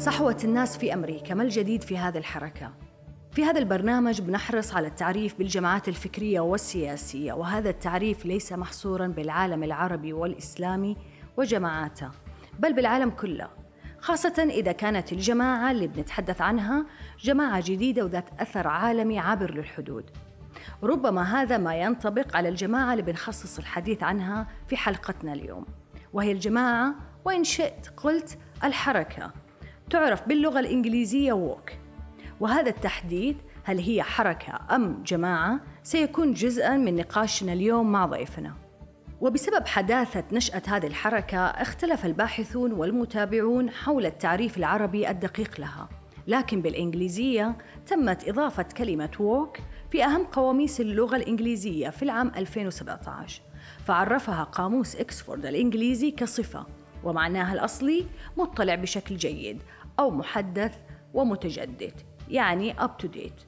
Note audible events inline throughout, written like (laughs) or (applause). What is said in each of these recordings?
صحوة الناس في أمريكا. ما الجديد في هذه الحركة؟ في هذا البرنامج بنحرص على التعريف بالجماعات الفكرية والسياسية وهذا التعريف ليس محصورا بالعالم العربي والإسلامي وجماعاته بل بالعالم كله خاصة إذا كانت الجماعة اللي بنتحدث عنها جماعة جديدة وذات أثر عالمي عابر للحدود. ربما هذا ما ينطبق على الجماعة اللي بنخصص الحديث عنها في حلقتنا اليوم وهي الجماعة وإن شئت قلت الحركة تعرف باللغة الإنجليزية ووك وهذا التحديد هل هي حركة أم جماعة سيكون جزءا من نقاشنا اليوم مع ضيفنا. وبسبب حداثة نشأة هذه الحركة اختلف الباحثون والمتابعون حول التعريف العربي الدقيق لها. لكن بالإنجليزية تمت إضافة كلمة ووك في أهم قواميس اللغة الإنجليزية في العام 2017 فعرفها قاموس إكسفورد الإنجليزي كصفة ومعناها الأصلي مطلع بشكل جيد أو محدث ومتجدد يعني up to date.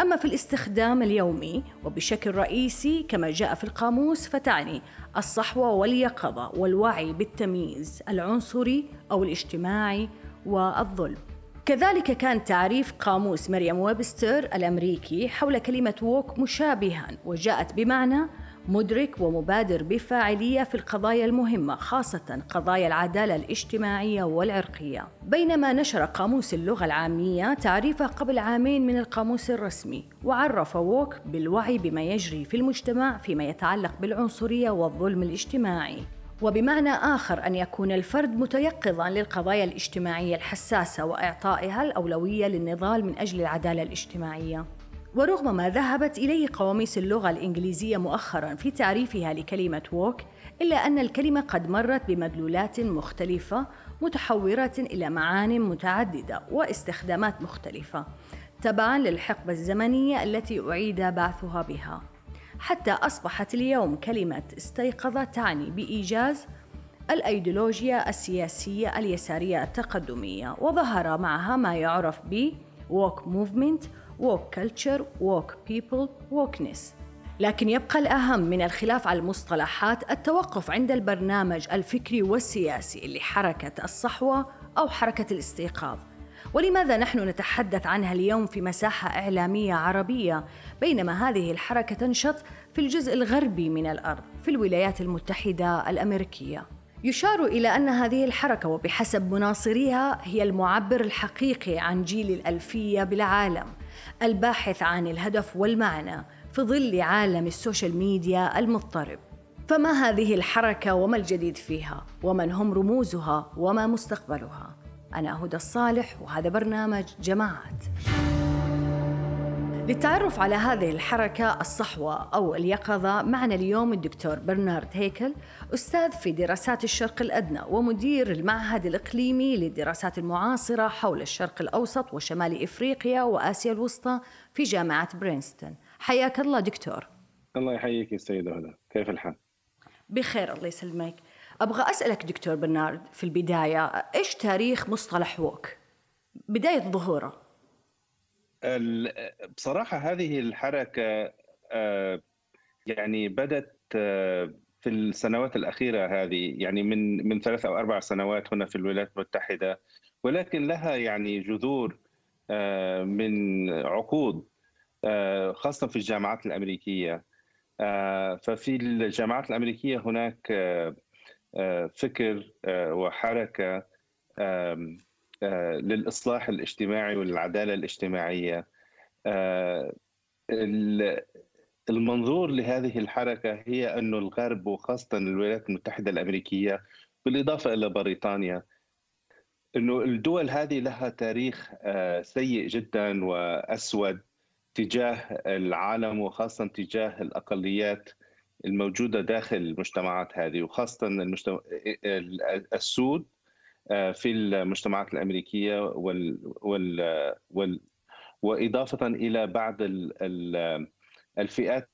أما في الاستخدام اليومي وبشكل رئيسي كما جاء في القاموس فتعني الصحوة واليقظة والوعي بالتمييز العنصري أو الاجتماعي والظلم. كذلك كان تعريف قاموس مريم ويبستر الأمريكي حول كلمة ووك مشابها وجاءت بمعنى مدرك ومبادر بفاعلية في القضايا المهمة خاصة قضايا العدالة الاجتماعية والعرقية بينما نشر قاموس اللغة العامية تعريفه قبل عامين من القاموس الرسمي وعرف ووك بالوعي بما يجري في المجتمع فيما يتعلق بالعنصرية والظلم الاجتماعي وبمعنى آخر أن يكون الفرد متيقظا للقضايا الاجتماعية الحساسة وإعطائها الأولوية للنضال من أجل العدالة الاجتماعية. ورغم ما ذهبت إليه قواميس اللغة الإنجليزية مؤخرا في تعريفها لكلمة ووك إلا أن الكلمة قد مرت بمدلولات مختلفة متحورة إلى معان متعددة واستخدامات مختلفة تبعا للحقبة الزمنية التي أعيد بعثها بها. حتى أصبحت اليوم كلمة استيقظ تعني بإيجاز الأيديولوجيا السياسية اليسارية التقدمية وظهر معها ما يعرف ب walk movement walk culture walk people walkness. لكن يبقى الأهم من الخلاف على المصطلحات التوقف عند البرنامج الفكري والسياسي لحركة الصحوة أو حركة الاستيقاظ. ولماذا نحن نتحدث عنها اليوم في مساحة إعلامية عربية؟ بينما هذه الحركة تنشط في الجزء الغربي من الأرض في الولايات المتحدة الأمريكية. يشار إلى أن هذه الحركة وبحسب مناصريها هي المعبر الحقيقي عن جيل الألفية بالعالم. الباحث عن الهدف والمعنى في ظل عالم ال social media المضطرب. فما هذه الحركة وما الجديد فيها؟ ومن هم رموزها؟ وما مستقبلها؟ أنا هدى الصالح وهذا برنامج جماعات. للتعرف على هذه الحركة الصحوة أو اليقظة معنا اليوم الدكتور برنارد هيكل أستاذ في دراسات الشرق الأدنى ومدير المعهد الإقليمي للدراسات المعاصرة حول الشرق الأوسط وشمال إفريقيا وآسيا الوسطى في جامعة برينستون. حياك الله دكتور. الله يحييك يا سيدة هدى كيف الحال؟ بخير الله يسلمك. أبغى أسألك دكتور برنارد في البداية إيش تاريخ مصطلح ووك؟ بداية ظهوره. بصراحة هذه الحركة آه، يعني بدت آه، في السنوات الأخيرة هذه يعني من من ثلاث أو أربع سنوات هنا في الولايات المتحدة ولكن لها يعني جذور آه، من عقود خاصة في الجامعات الأمريكية. ففي الجامعات الأمريكية هناك فكر وحركة للإصلاح الاجتماعي والعدالة الاجتماعية. المنظور لهذه الحركة هي أن الغرب وخاصة الولايات المتحدة الأمريكية بالإضافة إلى بريطانيا أنه الدول هذه لها تاريخ سيء جدا وأسود تجاه العالم وخاصة تجاه الأقليات الموجودة داخل المجتمعات هذه وخاصة المجتمع السود في المجتمعات الأمريكية وال, وال, وال وإضافة إلى بعض الفئات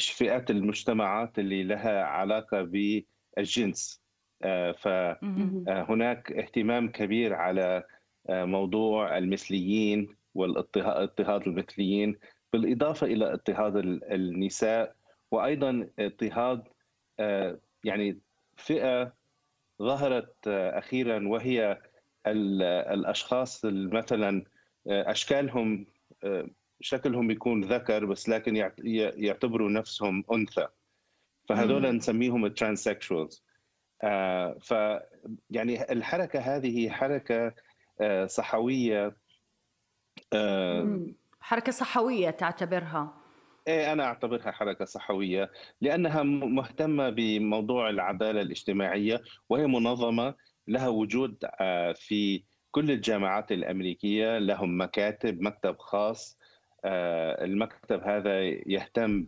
فئات المجتمعات اللي لها علاقة بالجنس. فهناك اهتمام كبير على موضوع المثليين والاضطهاد المثليين بالإضافة إلى اضطهاد النساء وأيضا اضطهاد يعني فئة ظهرت أخيرا وهي الأشخاص مثلا أشكالهم شكلهم يكون ذكر بس لكن يعتبروا نفسهم أنثى. فهذول نسميهم الترانسكشوالز ف يعني الحركة هذه حركة صحوية حركة صحوية تعتبرها. إيه أنا أعتبرها حركة صحوية لأنها مهتمة بموضوع العدالة الاجتماعية وهي منظمة لها وجود آه، في كل الجامعات الأمريكية لهم مكاتب مكتب خاص آه، المكتب هذا يهتم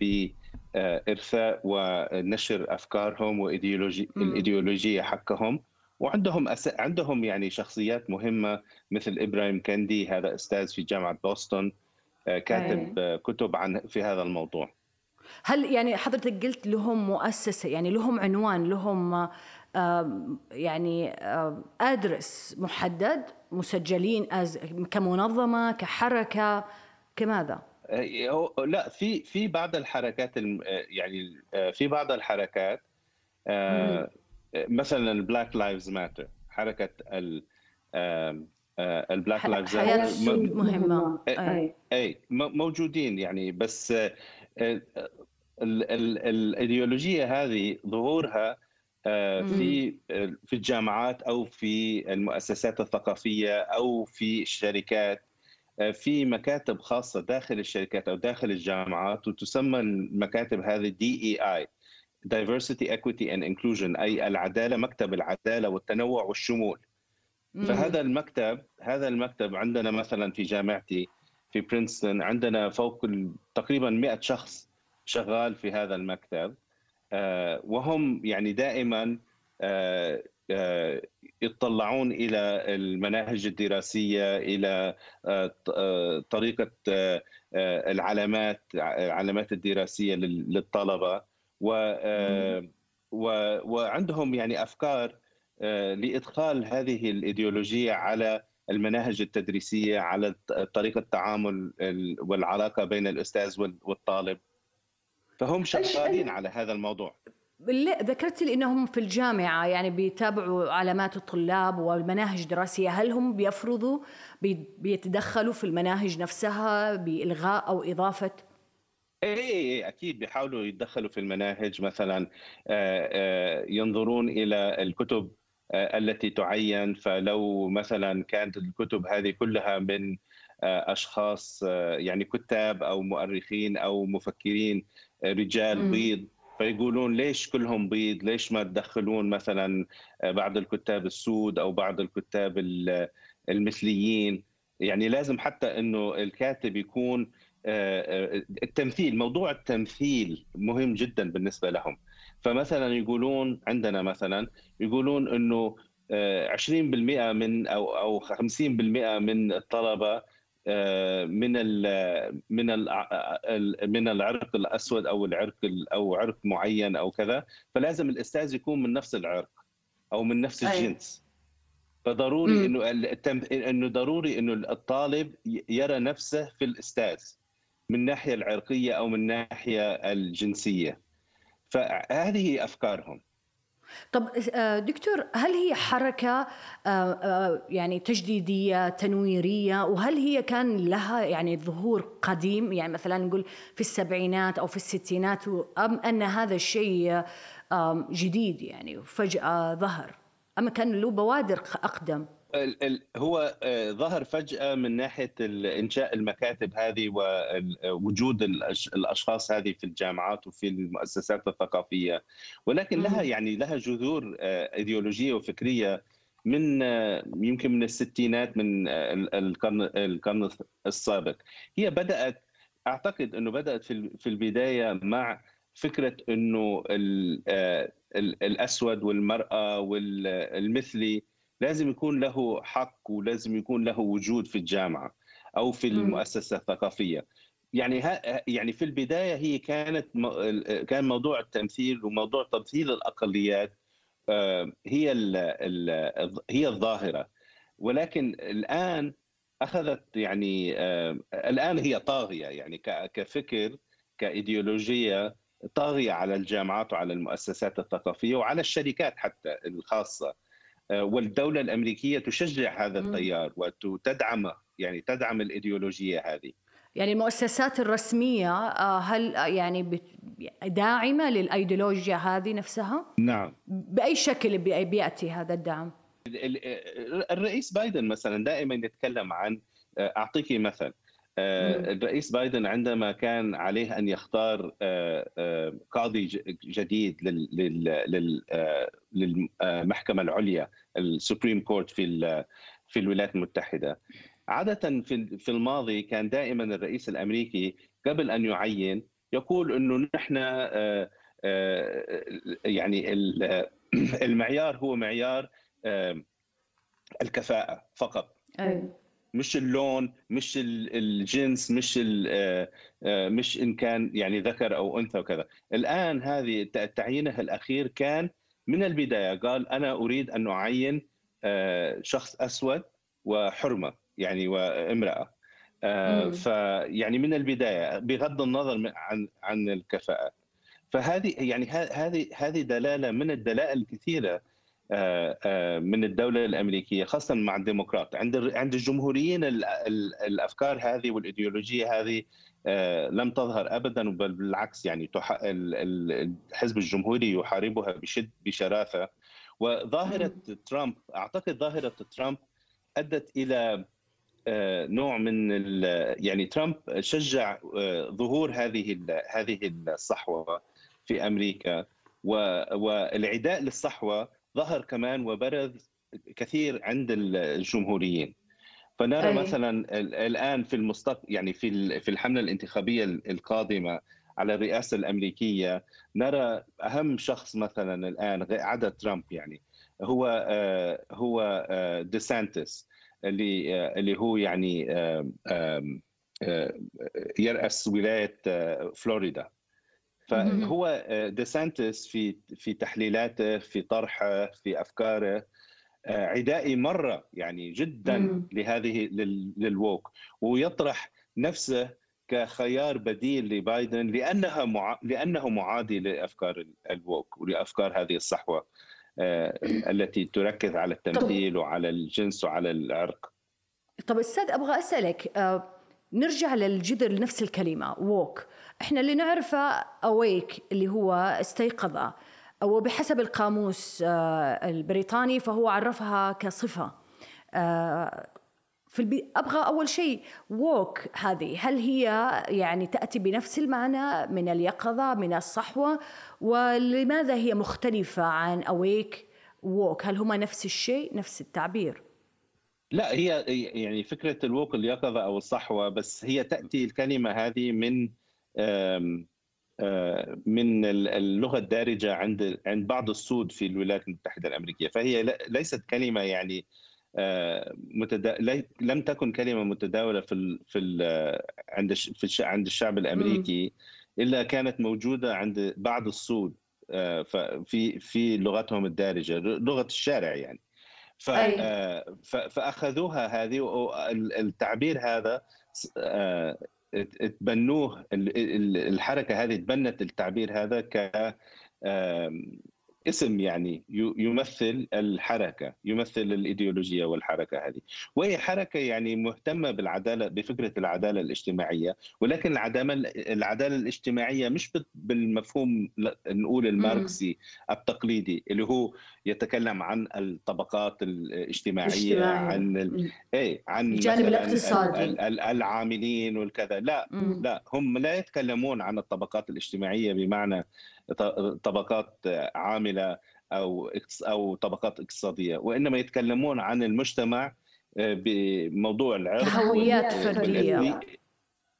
بارثاء ونشر أفكارهم وايديولوجي الإيديولوجية حقهم وعندهم أس... عندهم يعني شخصيات مهمة مثل إبراهيم كندي هذا أستاذ في جامعة بوسطن. كاتب أيه. كتب عن في هذا الموضوع هل يعني حضرتك قلت لهم مؤسسة يعني لهم عنوان لهم يعني أدرس محدد مسجلين كمنظمة كحركة كماذا؟ لا في في بعض الحركات يعني في بعض الحركات مثلا ال Black Lives Matter حركة ال Black Lives حياة مهمة اي اي موجودين يعني بس آه، الإيديولوجية هذه ظهورها آه، في في الجامعات أو في المؤسسات الثقافية أو في الشركات آه، في مكاتب خاصة داخل الشركات أو داخل الجامعات وتسمى المكاتب هذه دي اي اي diversity equity and inclusion أي العدالة مكتب العدالة والتنوع والشمول. فهذا المكتب هذا المكتب عندنا مثلا في جامعتي في برينستون عندنا فوق تقريبا 100 شخص شغال في هذا المكتب. آه، وهم يعني دائما آه، آه، يتطلعون إلى المناهج الدراسية إلى طريقة العلامات العلامات الدراسية للطلبة. وعندهم يعني أفكار لإدخال هذه الإيديولوجية على المناهج التدريسية على طريقة التعامل والعلاقة بين الأستاذ والطالب. فهم شغالين على هذا الموضوع. ذكرت لي إنهم في الجامعة يعني بيتابعوا علامات الطلاب والمناهج الدراسية. هل هم بيفرضوا بيتدخلوا في المناهج نفسها بإلغاء أو إضافة؟ إيه, إيه، أكيد بيحاولوا يتدخلوا في المناهج. مثلا ينظرون إلى الكتب آه، التي تعين. فلو مثلا كانت الكتب هذه كلها من آه، أشخاص آه، يعني كتاب أو مؤرخين أو مفكرين رجال بيض فيقولون ليش كلهم بيض؟ ليش ما تدخلون مثلا بعض الكتاب السود أو بعض الكتاب المثليين؟ يعني لازم حتى إنه الكاتب يكون التمثيل موضوع التمثيل مهم جدا بالنسبة لهم. فمثلا يقولون عندنا مثلا يقولون إنه 20% آه، من أو أو 50% من الطلبة آه، من ال من ال من العرق الأسود أو العرق أو عرق معين أو كذا فلازم الأستاذ يكون من نفس العرق أو من نفس الجنس. فضروري إنه إنه ضروري إنه الطالب يرى نفسه في الأستاذ من الناحية العرقية أو من الناحية الجنسية. فهذه أفكارهم. طب آه، دكتور هل هي حركة آه، آه، يعني تجديدية تنويرية؟ وهل هي كان لها يعني ظهور قديم؟ يعني مثلا نقول في السبعينات أو في الستينات أم أن هذا الشيء جديد يعني فجأة ظهر؟ أما كان له بوادر أقدم؟ هو آه، ظهر فجأة من ناحية إنشاء المكاتب هذه ووجود الأشخاص هذه في الجامعات وفي المؤسسات الثقافية. ولكن لها يعني لها جذور آه، إيديولوجية وفكرية من آه، يمكن من الستينات من القرن القرن السابق. هي بدأت أعتقد أنه بدأت في البداية مع فكرة أنه الأسود والمرأة والمثلي لازم يكون له حق ولازم يكون له وجود في الجامعة أو في المؤسسة الثقافية. يعني ها يعني في البداية هي كانت كان موضوع التمثيل وموضوع تمثيل الأقليات آه، هي ال هي الظاهرة. ولكن الآن أخذت يعني آه، الآن هي طاغية. يعني كفكر كإيديولوجية طاغية على الجامعات وعلى المؤسسات الثقافية وعلى الشركات حتى الخاصة. والدولة الأمريكية تشجع هذا التيار وتدعمه يعني تدعم الإيديولوجية هذه يعني المؤسسات الرسمية هل يعني داعمة للإيديولوجيا هذه نفسها؟ نعم بأي شكل بيأتي هذا الدعم؟ الرئيس بايدن مثلا دائما يتكلم عن اعطيك مثل الرئيس بايدن عندما كان عليه أن يختار قاضي جديد للمحكمة العليا ال Supreme Court في في الولايات المتحدة. عادة في الماضي كان دائما الرئيس الأمريكي قبل أن يعين يقول إنه نحن يعني (clears throat) المعيار هو معيار الكفاءة فقط. أي. مش اللون مش الجنس مش مش إن كان يعني ذكر أو أنثى وكذا. الآن هذه تعيينه الأخير كان من البداية. قال أنا أريد أن أعين شخص أسود وحرمة يعني وامرأة. فيعني من البداية بغض النظر عن عن الكفاءة. فهذه يعني هذه هذه دلالة من الدلائل الكثيرة من الدولة الأمريكية خاصة مع الديمقراط. عند عند الجمهوريين الأفكار هذه والإيديولوجية هذه لم تظهر ابدا بل بالعكس يعني الحزب الجمهوري يحاربها بشد بشراسه وظاهرة ترامب أعتقد ظاهرة ترامب أدت إلى نوع من يعني ترامب شجع ظهور هذه هذه الصحوة في أمريكا. والعداء للصحوة ظهر كمان وبرز كثير عند الجمهوريين فنرى أي. مثلا الآن في المستقبل يعني في في الحملة الانتخابية القادمة على الرئاسة الأمريكية نرى أهم شخص مثلا الآن عدا ترامب يعني هو هو ديسانتس اللي اللي هو يعني يرأس ولاية فلوريدا فهو ديسانتس في في تحليلاته في طرحه في أفكاره عدائي مرة يعني جدا لهذه للووك. ويطرح نفسه كخيار بديل لبايدن لأنها مع... لأنه معادي لأفكار الووك ولأفكار هذه الصحوة التي تركز على التمثيل وعلى الجنس وعلى العرق. طب أستاذ أبغى أسألك نرجع للجذر لنفس الكلمة ووك. إحنا اللي نعرفه أويك اللي هو استيقظ. وبحسب القاموس البريطاني فهو عرفها كصفة. في البي... أبغى أول شيء woke هذه. هل هي يعني تأتي بنفس المعنى من اليقظة من الصحوة؟ ولماذا هي مختلفة عن awake woke هل هما نفس الشيء نفس التعبير؟ لا هي يعني فكرة ال woke اليقظة أو الصحوة بس هي تأتي الكلمة هذه من من اللغة الدارجة عند عند بعض السود في الولايات المتحدة الأمريكية. فهي ليست كلمة يعني متدا... لم تكن كلمة متداولة في ال... في ال... عند في الش... عند الشعب الأمريكي إلا كانت موجودة عند بعض السود في في لغتهم الدارجة لغة الشارع يعني. ف... فأخذوها هذه التعبير هذا تبنوه الحركة هذه تبنت التعبير هذا ك اسم يعني يمثل الحركة يمثل الإيديولوجية والحركة هذه. وهي حركة يعني مهتمة بالعدالة بفكرة العدالة الاجتماعية. ولكن العدالة العدالة الاجتماعية مش بالمفهوم نقول الماركسي التقليدي اللي هو يتكلم عن الطبقات الاجتماعية اجتماعي. عن اي عن الجانب الاقتصادي. العاملين والكذا. لا. لا هم لا يتكلمون عن الطبقات الاجتماعية بمعنى طبقات عاملة أو أو طبقات اقتصادية وإنما يتكلمون عن المجتمع آه، بموضوع العرق هويات فردية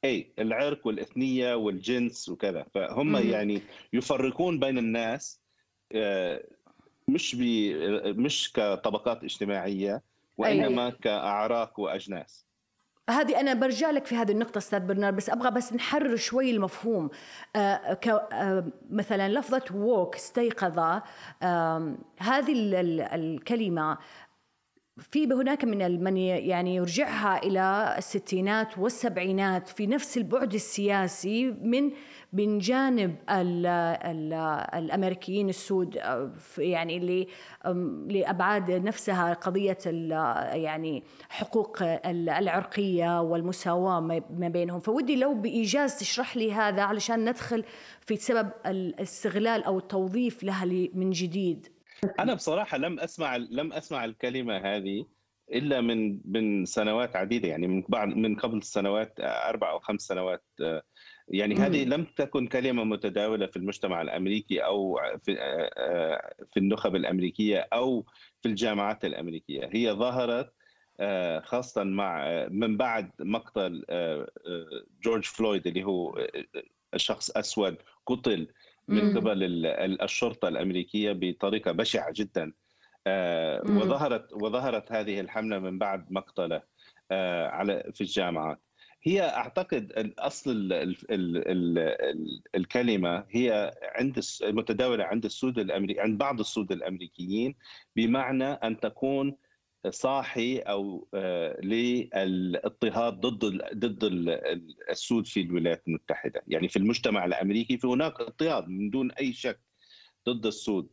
إي العرق والإثنية والجنس وكذا فهم مم. يعني يفرقون بين الناس آه، مش مش كطبقات اجتماعية وإنما أي. كأعراق وأجناس هذه أنا برجع لك في هذه النقطة أستاذ برنار بس أبغى بس نحرر شوي المفهوم. آه آه مثلا لفظة ووك استيقظ آه هذه ال ال الكلمة في هناك من من يعني يرجعها إلى الستينات والسبعينات في نفس البعد السياسي من من جانب ال ال الأمريكيين السود يعني اللي لأبعاد نفسها قضية يعني حقوق العرقية والمساواة ما بينهم. فودي لو بإيجاز تشرح لي هذا علشان ندخل في سبب الاستغلال أو التوظيف لها من جديد. أنا بصراحة لم أسمع لم أسمع الكلمة هذه إلا من من سنوات عديدة يعني من بعد من قبل سنوات أربع أو خمس سنوات يعني هذه لم تكن كلمة متداولة في المجتمع الأمريكي أو في في النخب الأمريكية أو في الجامعات الأمريكية. هي ظهرت خاصة مع من بعد مقتل جورج فلويد اللي هو شخص أسود قتل من قبل الشرطة الأمريكية بطريقة بشعة جدا. وظهرت وظهرت هذه الحملة من بعد مقتله على في الجامعات. هي أعتقد أصل ال ال ال ال الكلمة هي عند متداولة عند السود الامريكي عند بعض السود الأمريكيين بمعنى أن تكون صاحي أو للاضطهاد ضد ضد السود في الولايات المتحدة، يعني في المجتمع الأمريكي في هناك اضطهاد من دون أي شك ضد السود.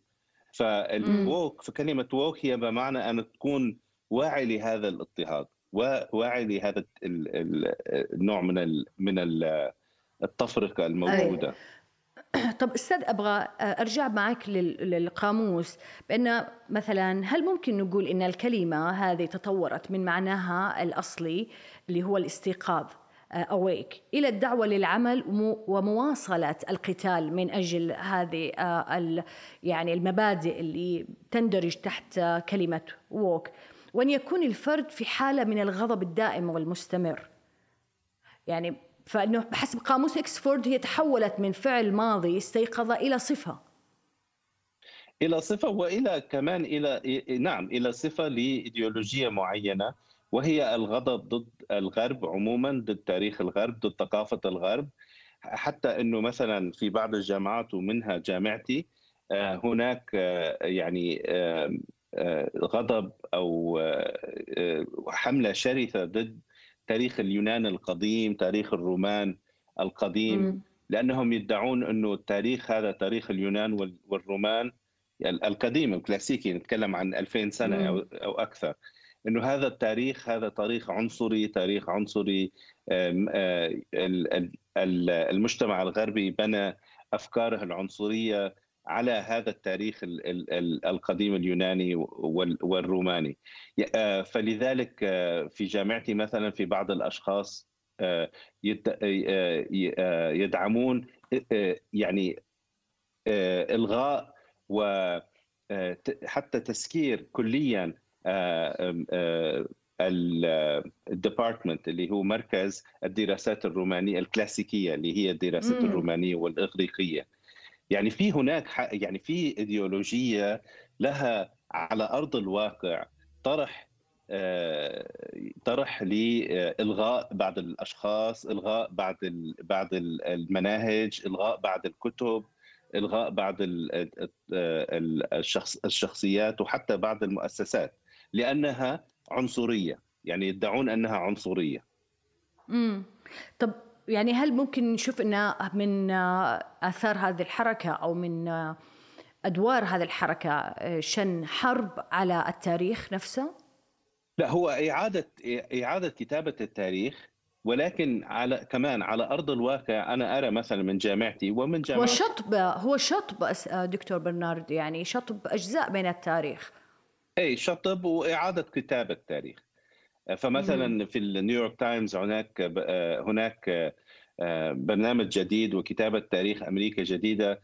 فالووك فكلمة ووك هي بمعنى أن تكون واعي لهذا الاضطهاد. وواعي لهذا النوع من من التفرقة الموجودة. أيوة. (clears throat) طب أستاذ أبغى أرجع معك للقاموس بأن مثلا هل ممكن نقول إن الكلمة هذه تطورت من معناها الأصلي اللي هو الاستيقاظ اويك إلى الدعوة للعمل ومواصلة القتال من أجل هذه يعني المبادئ اللي تندرج تحت كلمة ووك وأن يكون الفرد في حالة من الغضب الدائم والمستمر. يعني فإنه بحسب قاموس إكسفورد هي تحولت من فعل ماضي استيقظ إلى صفة. إلى صفة وإلى كمان إلى نعم إلى صفة لإيديولوجية معينة وهي الغضب ضد الغرب عموما ضد تاريخ الغرب ضد ثقافة الغرب. حتى إنه مثلا في بعض الجامعات ومنها جامعتي هناك يعني غضب أو حملة شرسة ضد تاريخ اليونان القديم تاريخ الرومان القديم. م. لأنهم يدعون إنه التاريخ هذا تاريخ اليونان والرومان القديم الكلاسيكي نتكلم عن 2000 سنة أو أو أكثر. إنه هذا التاريخ هذا تاريخ عنصري تاريخ عنصري المجتمع الغربي بنى أفكاره العنصرية على هذا التاريخ القديم اليوناني والروماني. فلذلك في جامعتي مثلا في بعض الأشخاص يدعمون يعني إلغاء وحتى تسكير كليا الديبارتمنت اللي هو مركز الدراسات الرومانية الكلاسيكية اللي هي الدراسات الرومانية والإغريقية. يعني في هناك يعني في إيديولوجية لها على أرض الواقع طرح طرح لإلغاء بعض الأشخاص إلغاء بعض بعض المناهج إلغاء بعض الكتب إلغاء بعض الشخص الشخصيات وحتى بعض المؤسسات لأنها عنصرية يعني يدعون أنها عنصرية. امم طب يعني هل ممكن نشوف إن من آثار هذه الحركة أو من أدوار هذه الحركة شن حرب على التاريخ نفسه؟ لا هو إعادة إعادة كتابة التاريخ ولكن على كمان على أرض الواقع أنا أرى مثلا من جامعتي ومن جامعة هو شطب هو شطب دكتور برنارد يعني شطب أجزاء من التاريخ إي شطب وإعادة كتابة التاريخ فمثلا في النيويورك تايمز هناك هناك برنامج جديد وكتابة تاريخ أمريكا جديدة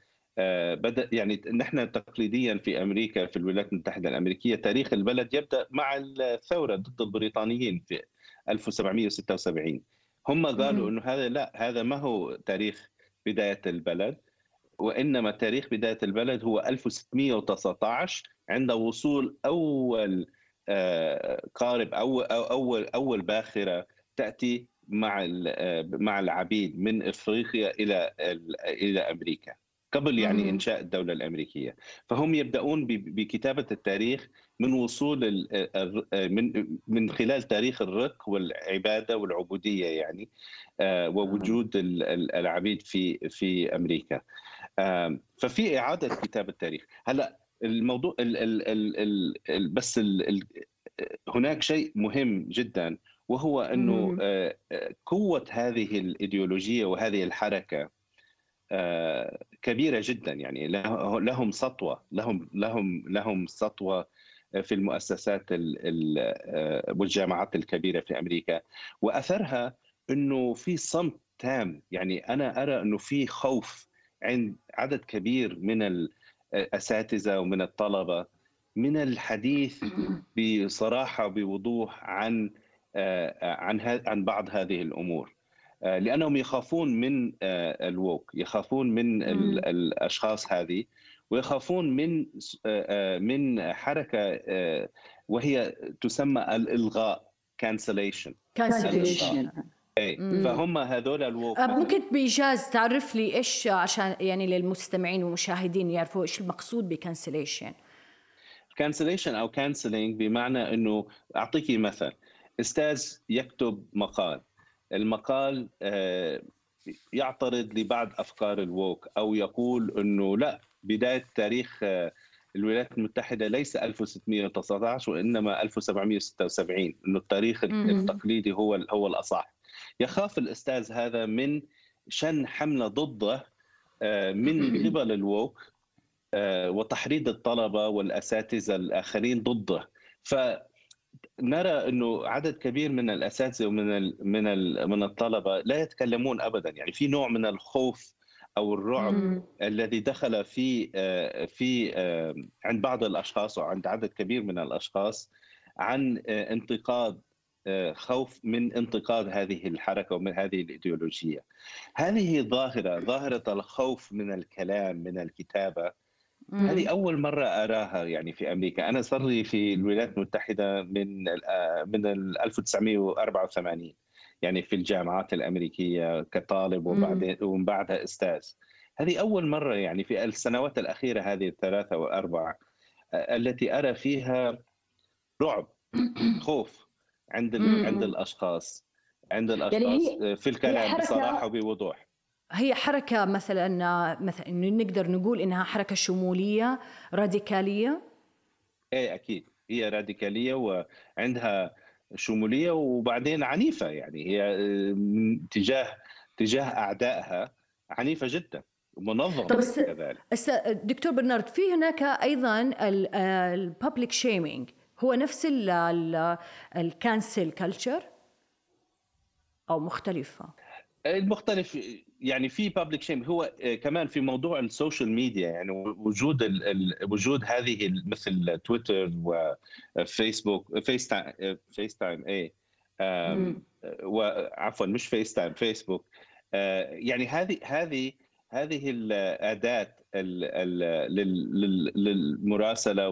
بدأ يعني نحن تقليديا في أمريكا في الولايات المتحدة الأمريكية تاريخ البلد يبدأ مع الثورة ضد البريطانيين في 1776 هم قالوا إنه هذا لا هذا ما هو تاريخ بداية البلد وإنما تاريخ بداية البلد هو 1619 عند وصول أول قارب أو اول أول باخرة تأتي مع مع العبيد من إفريقيا إلى إلى أمريكا قبل يعني إنشاء الدولة الأمريكية. فهم يبدأون بكتابة التاريخ من وصول من من خلال تاريخ الرق والعبادة والعبودية يعني آه، ووجود العبيد في في أمريكا. ففي إعادة كتاب التاريخ. هلا الموضوع ال ال ال ال بس ال ال هناك شيء مهم جدا وهو أنه آه، قوة هذه الإيديولوجية وهذه الحركة آه، كبيرة جدا. يعني لهم سطوة لهم لهم لهم سطوة في المؤسسات آه، والجامعات الكبيرة في أمريكا. وأثرها أنه في صمت تام. يعني أنا أرى أنه في خوف عند عدد كبير من الاساتذه ومن الطلبة. من الحديث بصراحة وبوضوح عن آه، عن عن بعض هذه الأمور. آه، لأنهم يخافون من آه، ال woke يخافون من الأشخاص هذه ويخافون من من حركة وهي تسمى الإلغاء cancellation cancellation اي فهم هذول ال woke ممكن بإيجاز تعرف لي إيش عشان يعني للمستمعين والمشاهدين يعرفوا إيش المقصود ب cancellation cancellation أو cancelling بمعنى إنه اعطيكي مثل. أستاذ يكتب مقال. المقال آه، يعترض لبعض أفكار ال woke أو يقول إنه لا بداية تاريخ آه، الولايات المتحدة ليس 1619 وإنما 1776 إنه التاريخ التقليدي هو هو الأصح. يخاف الأستاذ هذا من شن حملة ضده آه، من قبل الووك وتحريض الطلبة والأساتذة الآخرين ضده. ف نرى إنه عدد كبير من الأساتذة ومن ال من ال من الطلبة لا يتكلمون ابدا. يعني في نوع من الخوف أو الرعب مم. الذي دخل في آه، في آه، عند بعض الأشخاص وعند عدد كبير من الأشخاص عن آه، انتقاد خوف من انتقاد هذه الحركة ومن هذه الإيديولوجية. هذه ظاهرة ظاهرة الخوف من الكلام من الكتابة. هذه أول مرة أراها يعني في أمريكا. أنا صار لي في الولايات المتحدة من آه، من 1984 يعني في الجامعات الأمريكية كطالب وبعدين ومن بعدها أستاذ. هذه أول مرة يعني في السنوات الأخيرة هذه الثلاثة والاربع آه، التي أرى فيها رعب (clears throat) خوف. عند عند الأشخاص عند يعني الأشخاص يعني في الكلام بصراحة وبوضوح. هي حركة مثلا مثلا إنه نقدر نقول إنها حركة شمولية راديكالية؟ إيه أكيد. هي راديكالية وعندها شمولية وبعدين عنيفة يعني. هي تجاه تجاه أعدائها عنيفة جدا منظمة طب كذلك. دكتور برنارد في هناك أيضا ال public shaming هو نفس ال cancel culture أو مختلفة؟ المختلف يعني في public shame هو آه، كمان في موضوع ال social media يعني وجود ال وجود هذه مثل تويتر وفيسبوك فيس تايم فيس تايم اي وعفوا مش FaceTime Facebook يعني هذه هذه هذه الاداه للمراسلة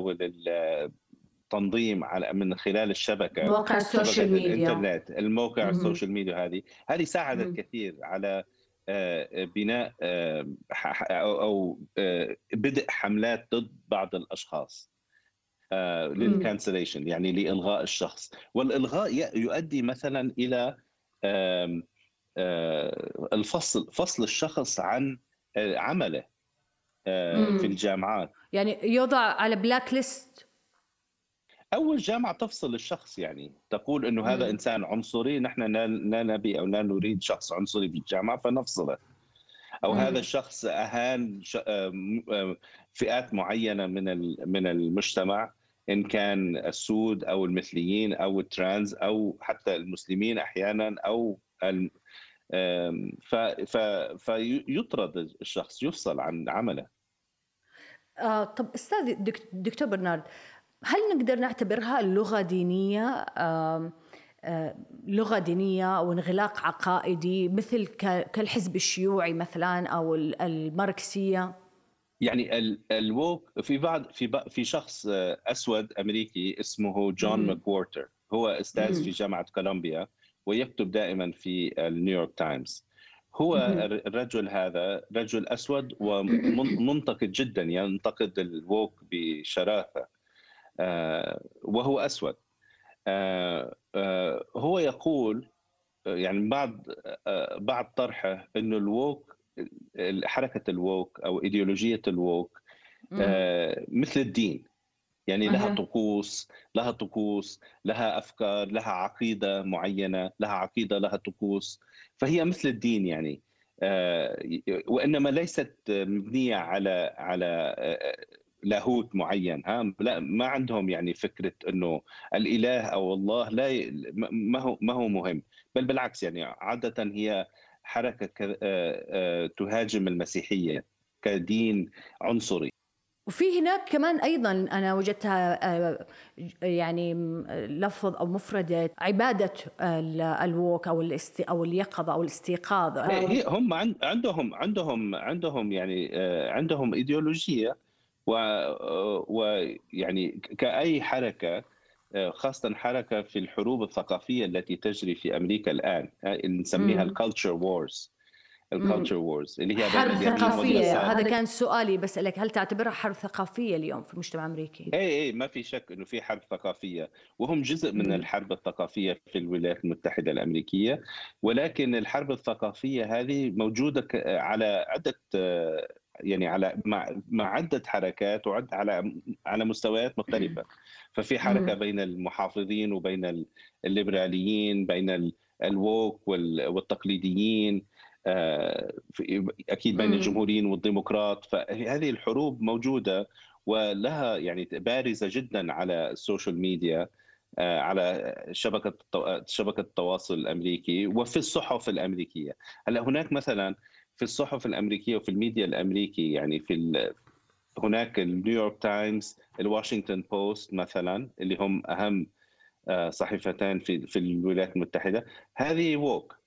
وللتنظيم على من خلال الشبكة مواقع ال social media. الإنترنت الموقع ال social media هذه. هذه ساعدت كثير على آه، بناء آه، أو آه، بدء حملات ضد بعض الأشخاص لل cancellation يعني لإلغاء الشخص. والإلغاء يؤدي مثلا إلى الفصل فصل الشخص عن عمله في الجامعات. يعني يوضع على blacklist أول جامعة تفصل الشخص يعني تقول إنه هذا مم. إنسان عنصري نحن لا نبي أو لا نريد شخص عنصري في الجامعة فنفصله أو مم. هذا الشخص أهان فئات معينة من من المجتمع إن كان السود أو المثليين أو ال trans أو حتى المسلمين أحيانا أو ف فيطرد الشخص يفصل عن عمله آه طب أستاذ دكتور برنارد هل نقدر نعتبرها لغة دينية لغة دينية أو انغلاق عقائدي مثل كالحزب الشيوعي مثلا أو الماركسية؟ يعني ال woke في بعض في في شخص أسود أمريكي اسمه جون ماكوارتر. هو أستاذ في جامعة كولومبيا ويكتب دائما في ال New York Times. هو الرجل هذا رجل أسود ومنتقد جدا ينتقد ال woke بشراسه آه، وهو أسود. آه، آه، هو يقول يعني بعض بعض طرحه إنه ال woke حركة ال woke أو إيديولوجية ال woke مثل الدين. يعني لها طقوس لها طقوس لها أفكار لها عقيدة معينة لها عقيدة لها طقوس. فهي مثل الدين يعني. آه، وإنما ليست مبنية على على آه، لاهوت معين ها؟ لا ما عندهم يعني فكرة إنه الإله أو الله لا ما هو ما هو مهم. بل بالعكس يعني عادة هي حركة آه، تهاجم المسيحية كدين عنصري. وفي هناك كمان أيضا أنا وجدتها آه، يعني لفظ أو مفردة عبادة ال woke أو أو اليقظة أو الاستيقاظ. هم عندهم عندهم عندهم يعني آه، عندهم إيديولوجية ويعني كأي حركة آه، خاصة حركة في الحروب الثقافية التي تجري في أمريكا الآن نسميها ال culture wars ال culture wars اللي هي حرب ثقافية. هذا كان سؤالي بسالك هل تعتبرها حرب ثقافية اليوم في المجتمع الأمريكي؟ اي اي ما في شك إنه في حرب ثقافية. وهم جزء من. الحرب الثقافية في الولايات المتحدة الأمريكية. ولكن الحرب الثقافية هذه موجودة على عدة يعني على مع مع عدة حركات وعد على على مستويات مختلفة. (clears throat) ففي حركة بين المحافظين وبين الليبراليين بين ال woke والتقليديين آه، أكيد بين الجمهوريين والديمقراط. فهذه الحروب موجودة ولها يعني بارزة جدا على ال social media آه، على شبكة شبكة التواصل الأمريكي وفي الصحف الأمريكية. هلأ هناك مثلا في الصحف الأمريكية وفي الميديا الأمريكي يعني في هناك ال New York Times ال Washington Post مثلا اللي هم أهم آه، صحيفتين في في الولايات المتحدة. هذه woke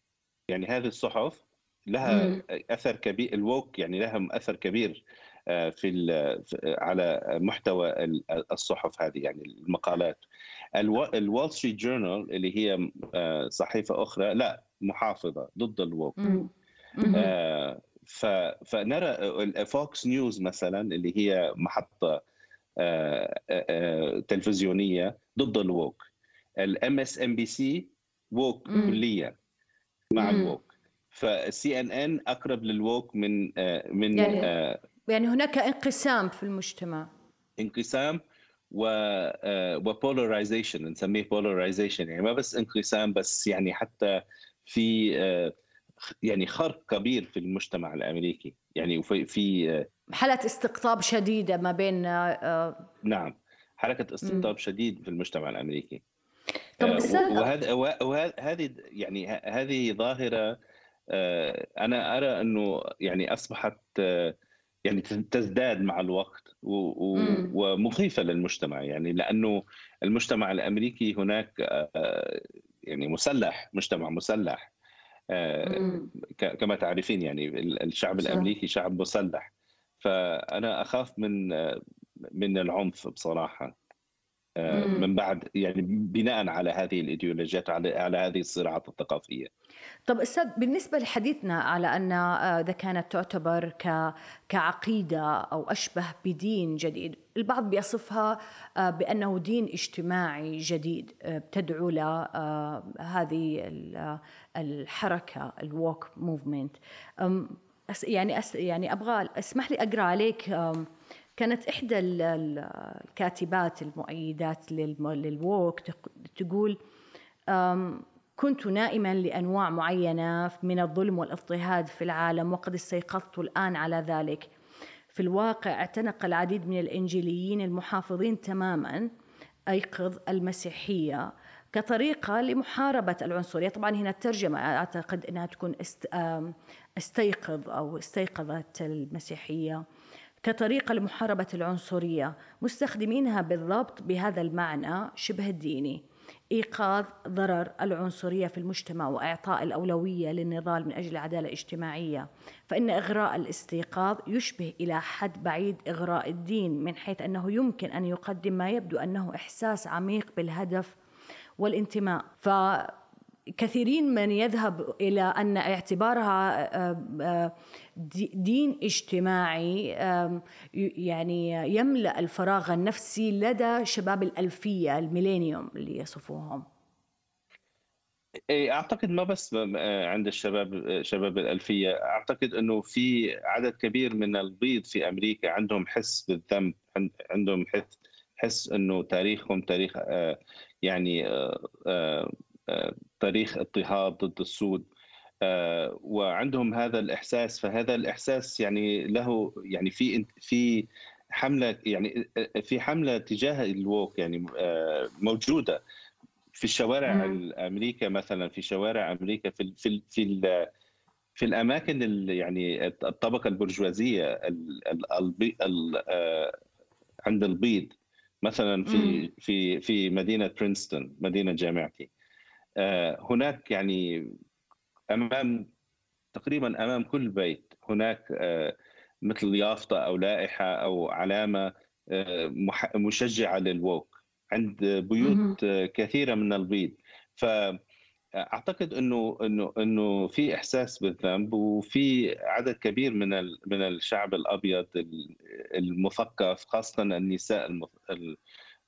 يعني هذه الصحف لها مم. أثر كبير ال woke يعني لها أثر كبير آه، في على محتوى الصحف هذه يعني المقالات. ال Wall Street Journal اللي هي آه، صحيفة أخرى لا محافظة ضد ال woke آه، فنرى Fox News مثلا اللي هي محطة تلفزيونية ضد ال woke. ال MSNBC woke كليا مع ال woke. فال CNN أقرب لل woke من آه، من يعني, آه يعني هناك انقسام في المجتمع. انقسام و و polarization نسميه polarization يعني ما بس انقسام بس يعني حتى في آه، يعني خرق كبير في المجتمع الأمريكي. يعني وفي في حالة استقطاب شديدة ما بين نعم. حركة استقطاب م. شديد في المجتمع الأمريكي. طب وهذا وهذه يعني هذه ظاهرة آه، أنا أرى أنه يعني أصبحت آه، يعني تزداد مع الوقت ومخيفة للمجتمع. يعني لأنه المجتمع الأمريكي هناك آه، يعني مسلح مجتمع مسلح. كما تعرفين يعني الشعب الأمريكي شعب مسلح. فأنا أخاف من من العنف بصراحة. من بعد يعني بناء على هذه الإيديولوجيات على على هذه الصراعات الثقافية. طب أستاذ بالنسبة لحديثنا على أن آه، إذا كانت تعتبر ك كعقيدة أو أشبه بدين جديد، البعض بيصفها آه، بأنه دين اجتماعي جديد آه، تدعو لهذه الحركة الووك موفمنت. يعني يعني أبغى أسمح لي أقرأ عليك كانت إحدى الكاتبات المؤيدات للووك تقول كنت نائما لأنواع معينة من الظلم والإضطهاد في العالم وقد استيقظت الآن على ذلك. في الواقع اعتنق العديد من الإنجيليين المحافظين تماما أيقظ المسيحية كطريقة لمحاربة العنصرية. طبعا هنا الترجمة أعتقد أنها تكون استيقظ أو استيقظت المسيحية. كطريقة لمحاربة العنصرية مستخدمينها بالضبط بهذا المعنى شبه الديني. إيقاظ ضرر العنصرية في المجتمع وإعطاء الأولوية للنضال من أجل العدالة الاجتماعية. فإن إغراء الاستيقاظ يشبه إلى حد بعيد إغراء الدين من حيث أنه يمكن أن يقدم ما يبدو أنه إحساس عميق بالهدف والانتماء. ف كثيرين من يذهب إلى أن اعتبارها دين اجتماعي يعني يملأ الفراغ النفسي لدى شباب الألفية الميلينيوم اللي يصفوهم. إيه، أعتقد ما بس عند الشباب شباب الألفية أعتقد إنه في عدد كبير من البيض في أمريكا عندهم حس بالذنب عندهم حس حس إنه تاريخهم تاريخ آه، يعني آه، آه، تاريخ اضطهاد ضد السود. وعندهم هذا الإحساس فهذا الإحساس يعني له يعني في في حملة يعني في حملة تجاه الووك يعني موجودة في الشوارع أمريكا مثلا في شوارع أمريكا في في في في الأماكن يعني الطبقة البرجوازية عند البيض. مثلا في في في مدينة برينستون مدينة جامعتي. آه، هناك يعني أمام تقريبا أمام كل بيت هناك آه، مثل يافطة أو لائحة أو علامة آه، مشجعة للووك عند بيوت كثيرة من البيض ف أعتقد إنه إنه إنه في إحساس بالذنب وفي عدد كبير من من الشعب الأبيض المثقف خاصة النساء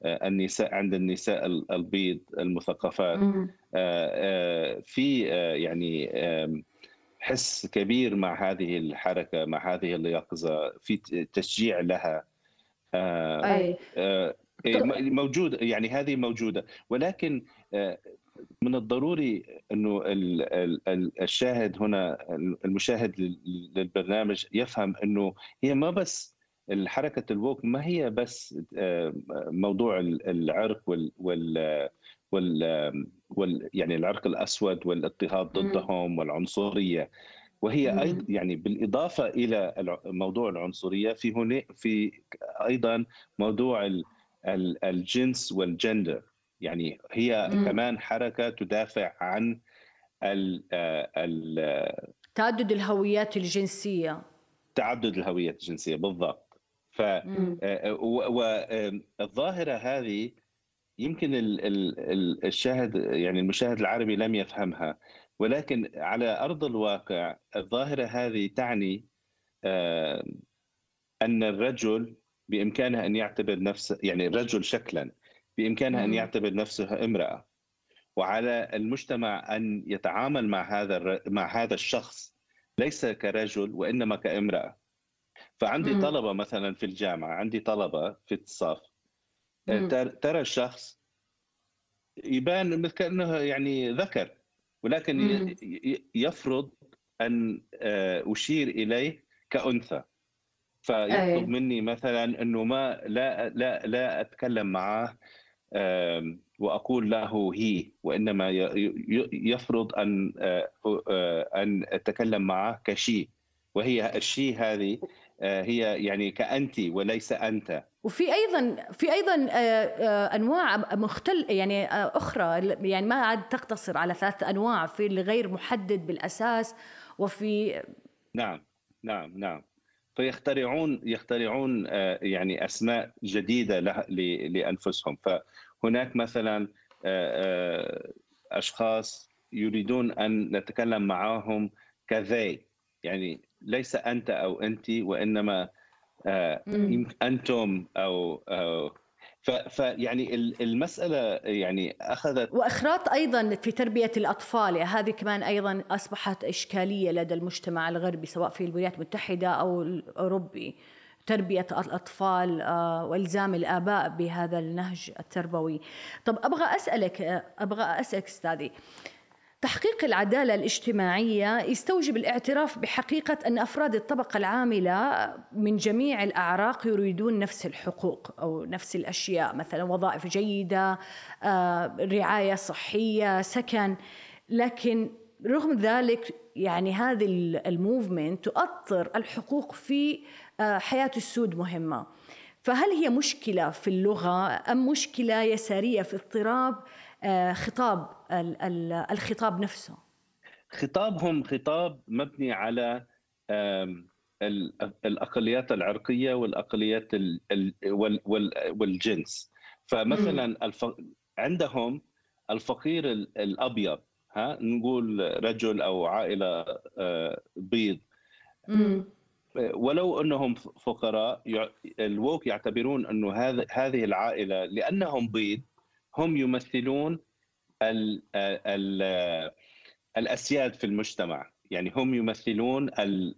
النساء عند النساء البيض المثقفات. آه، آه، في آه، يعني حس كبير مع هذه الحركة مع هذه اليقظه في تشجيع لها. أي. موجود يعني هذه موجودة. ولكن من الضروري إنه الشاهد هنا المشاهد للبرنامج يفهم إنه هي ما بس الحركة الووك ما هي بس آه، موضوع العرق وال وال وال يعني العرق الأسود والاضطهاد ضدهم والعنصرية. وهي أيضا يعني بالإضافة إلى موضوع العنصرية في هنا في أيضا موضوع الجنس والجندر. يعني هي مم. كمان حركة تدافع عن ال ال تعدد الهويات الجنسية. تعدد الهويات الجنسية بالضبط. ف آه، والظاهره هذه يمكن الشاهد يعني المشاهد العربي لم يفهمها ولكن على أرض الواقع الظاهرة هذه تعني أن الرجل بإمكانه أن يعتبر نفسه يعني الرجل شكلا بامكانها أن يعتبر نفسها امرأة وعلى المجتمع أن يتعامل مع هذا مع هذا الشخص ليس كرجل وإنما كامرأة. فعندي طلبة مثلا في الجامعة عندي طلبة في الصف ترى الشخص يبان مثل كأنه يعني ذكر ولكن يفرض أن آه، أشير إليه كأنثى. فيطلب مني مثلا إنه ما لا لا لا أتكلم معه وأقول له هي وإنما يفرض أن آه، آه، أن أتكلم معه كشي. وهي الشي هذه آه، هي يعني كأنت وليس أنت. وفي أيضا في أيضا أنواع مختل يعني أخرى. يعني ما عاد تقتصر على ثلاث أنواع في الغير محدد بالأساس وفي نعم نعم نعم. فيخترعون يخترعون يعني أسماء جديدة لأنفسهم. فهناك مثلا أشخاص يريدون أن نتكلم معهم كذي يعني ليس أنت أو انت وإنما أنتم أو, أو فيعني المسألة يعني أخذت واخراط أيضا في تربية الأطفال يعني هذه كمان أيضا أصبحت إشكالية لدى المجتمع الغربي سواء في الولايات المتحدة أو الأوروبي. تربية الأطفال آه، والزام الآباء بهذا النهج التربوي. طب أبغى أسألك أبغى أسألك أستاذي تحقيق العدالة الاجتماعية يستوجب الاعتراف بحقيقة أن أفراد الطبقة العاملة من جميع الأعراق يريدون نفس الحقوق أو نفس الأشياء مثلا وظائف جيدة آه، رعاية صحية سكن. لكن رغم ذلك يعني هذه الموفمنت تؤطر الحقوق في آه، حياة السود مهمة. فهل هي مشكلة في اللغة أم مشكلة يسارية في اضطراب؟ خطاب الخطاب نفسه. خطابهم خطاب مبني على الأقليات العرقية والأقليات والجنس. فمثلا عندهم الفقير الأبيض ها نقول رجل أو عائلة آه، بيض. ولو أنهم فقراء الووك يعتبرون أنه هذه العائلة لأنهم بيض هم يمثلون ال ال الأسياد في المجتمع. يعني هم يمثلون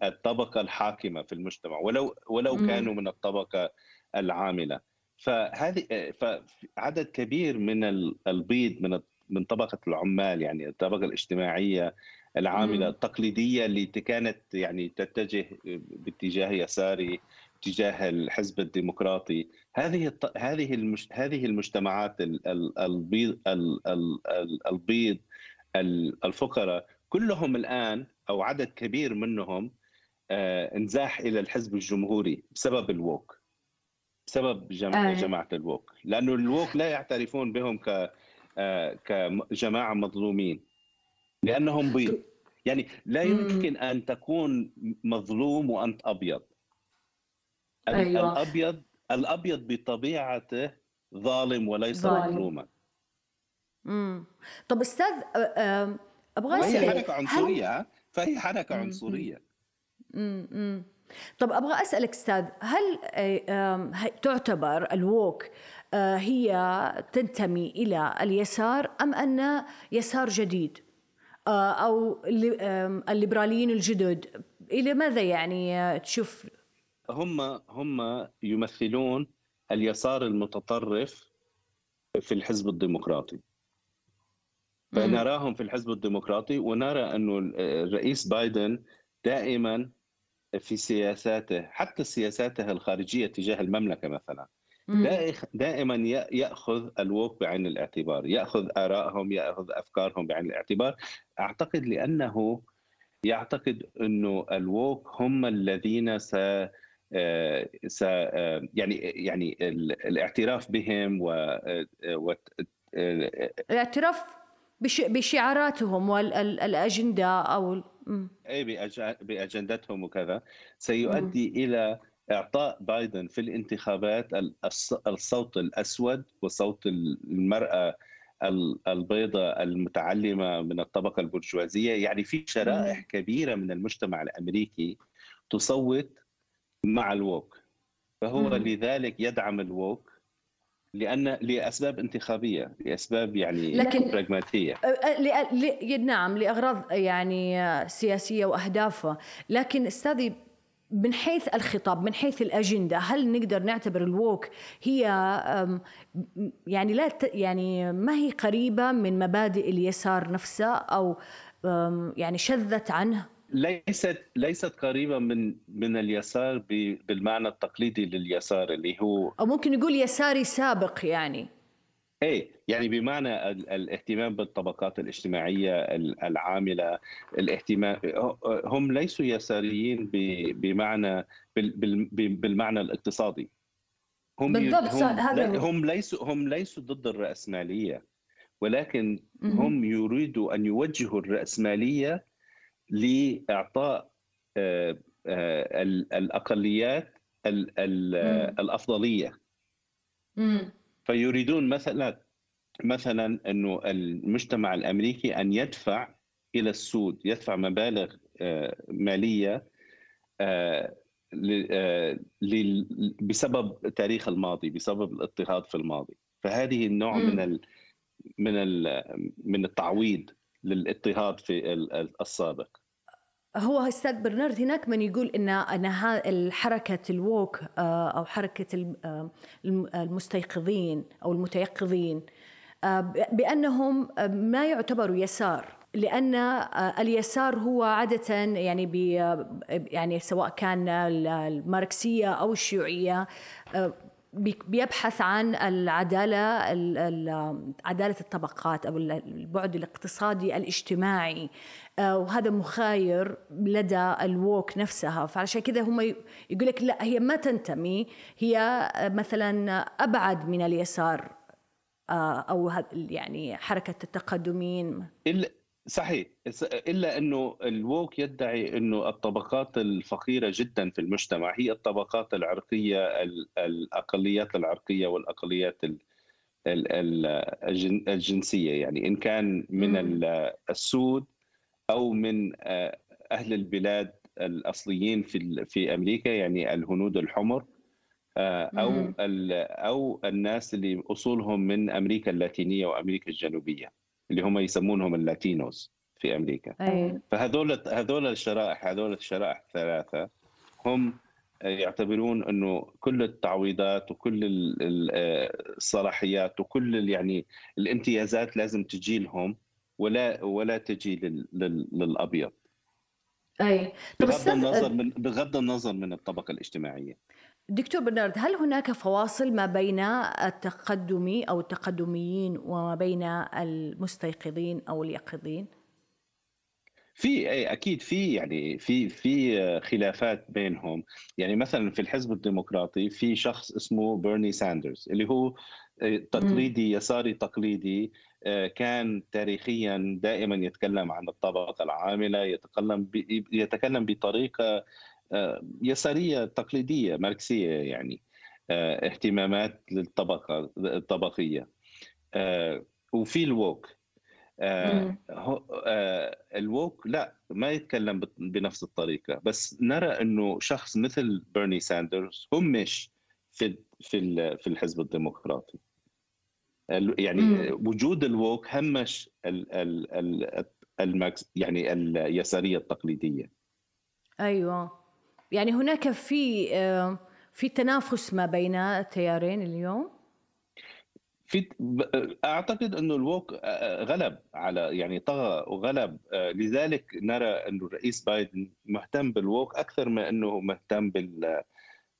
الطبقة الحاكمة في المجتمع. ولو ولو كانوا من الطبقة العاملة. فهذه فعدد كبير من البيض من من طبقة العمال يعني الطبقة الاجتماعية العاملة التقليدية اللي كانت يعني تتجه باتجاه يساري تجاه الحزب الديمقراطي. هذه هذه المش هذه المجتمعات البيض البيض الفقراء كلهم الآن أو عدد كبير منهم آه، انزاح إلى الحزب الجمهوري بسبب الووك. بسبب جماعة, آه. جماعة الووك. لأنه الووك لا يعترفون بهم ك آه، كجماعة مظلومين. لأنهم بيض. يعني لا يمكن أن تكون مظلوم وأنت أبيض. أيوة. الأبيض الأبيض بطبيعته ظالم وليس مظلوما. امم طب أستاذ أبغى أسأل فهي حركه عنصرية هل... فهي حركة عنصرية. امم طب أبغى أسألك أستاذ هل تعتبر الووك هي تنتمي إلى اليسار أم أن يسار جديد؟ أو الليبراليين الجدد إلى ماذا يعني تشوف هم هم يمثلون اليسار المتطرف في الحزب الديمقراطي. فنراهم في الحزب الديمقراطي ونرى أنه الرئيس بايدن دائما في سياساته حتى سياساته الخارجية تجاه المملكة مثلا دائما يأخذ الووك بعين الاعتبار يأخذ آرائهم يأخذ أفكارهم بعين الاعتبار. أعتقد لأنه يعتقد أنه الووك هم الذين س يعني يعني الاعتراف بهم و, و... الاعتراف بشعاراتهم والاجنده أو أي بأجندتهم وكذا. سيؤدي م. إلى إعطاء بايدن في الانتخابات الصوت الأسود وصوت المرأة البيضاء المتعلمة من الطبقة البرجوازية. يعني في شرائح كبيرة من المجتمع الأمريكي تصوت مع الووك. فهو م. لذلك يدعم الووك لأن لأسباب انتخابية لأسباب يعني لكن براغماتيه نعم لأغراض يعني سياسية واهدافه لكن أستاذي من حيث الخطاب من حيث الأجندة هل نقدر نعتبر الووك هي يعني لا يعني ما هي قريبة من مبادئ اليسار نفسه أو يعني شذت عنه؟ ليست ليست قريبة من من اليسار بالمعنى التقليدي لليسار اللي هو أو ممكن نقول يساري سابق يعني. إيه يعني بمعنى الاهتمام بالطبقات الاجتماعية العاملة الاهتمام هم ليسوا يساريين بمعنى بالمعنى الاقتصادي. هم بالضبط هم, هذا هم ليسوا هم ليسوا ضد الرأسمالية ولكن هم يريدوا أن يوجهوا الرأسمالية لإعطاء آه، آه، الأقليات الأفضلية. فيريدون مثلا مثلا إنه المجتمع الأمريكي أن يدفع إلى السود يدفع مبالغ آه، مالية بسبب تاريخ الماضي بسبب الاضطهاد في الماضي. فهذه النوع من ال من ال من التعويض. للاضطهاد في السابق. هو أستاذ برنارد هناك من يقول إن إن الحركة الووك آه، أو حركة آه، المستيقظين أو المتيقظين آه، بأنهم ما يعتبروا يسار لأن اليسار هو عادة يعني يعني سواء كان الماركسية أو الشيوعية بيبحث عن العدالة عدالة الطبقات أو البعد الاقتصادي الاجتماعي. آه، وهذا مخاير لدى الووك نفسها. فعشان كذا هم يقول لك لا هي ما تنتمي. هي مثلا أبعد من اليسار آه، أو يعني حركة التقدمين. صحيح. إلا إنه الووك يدعي إنه الطبقات الفقيرة جدا في المجتمع هي الطبقات العرقية الأقليات العرقية والأقليات الجنسية. يعني إن كان من السود أو من أهل البلاد الأصليين في في أمريكا يعني الهنود الحمر أو أو الناس اللي أصولهم من أمريكا اللاتينية وأمريكا الجنوبية. اللي هم يسمونهم اللاتينوس في أمريكا. أي. فهذول هذول الشرائح هذول الشرائح الثلاثة هم يعتبرون إنه كل التعويضات وكل الصلاحيات وكل يعني الامتيازات لازم تجي لهم ولا ولا تجي للأبيض. أي. بغض النظر من بغض النظر من الطبقة الاجتماعية. دكتور برنارد هل هناك فواصل ما بين التقدمي أو التقدميين وما بين المستيقظين أو اليقظين؟ في أكيد في يعني في في خلافات بينهم يعني مثلا في الحزب الديمقراطي في شخص اسمه بيرني ساندرز اللي هو تقليدي يساري تقليدي كان تاريخيا دائما يتكلم عن الطبقة العاملة يتكلم يتكلم بطريقة يسارية تقليدية ماركسية يعني اهتمامات للطبقة الطبقية. وفي ال woke. آه آه ال woke لا ما يتكلم بنفس الطريقة. بس نرى إنه شخص مثل بيرني ساندرز همش في في في الحزب الديمقراطي. يعني مم. وجود ال woke همش الماركس يعني اليساريه التقليدية. أيوه. يعني هناك في آه، في تنافس ما بين التيارين اليوم؟ في أعتقد انه ال woke غلب على يعني طغى وغلب لذلك نرى انه الرئيس بايدن مهتم بال woke أكثر ما أنه مهتم بال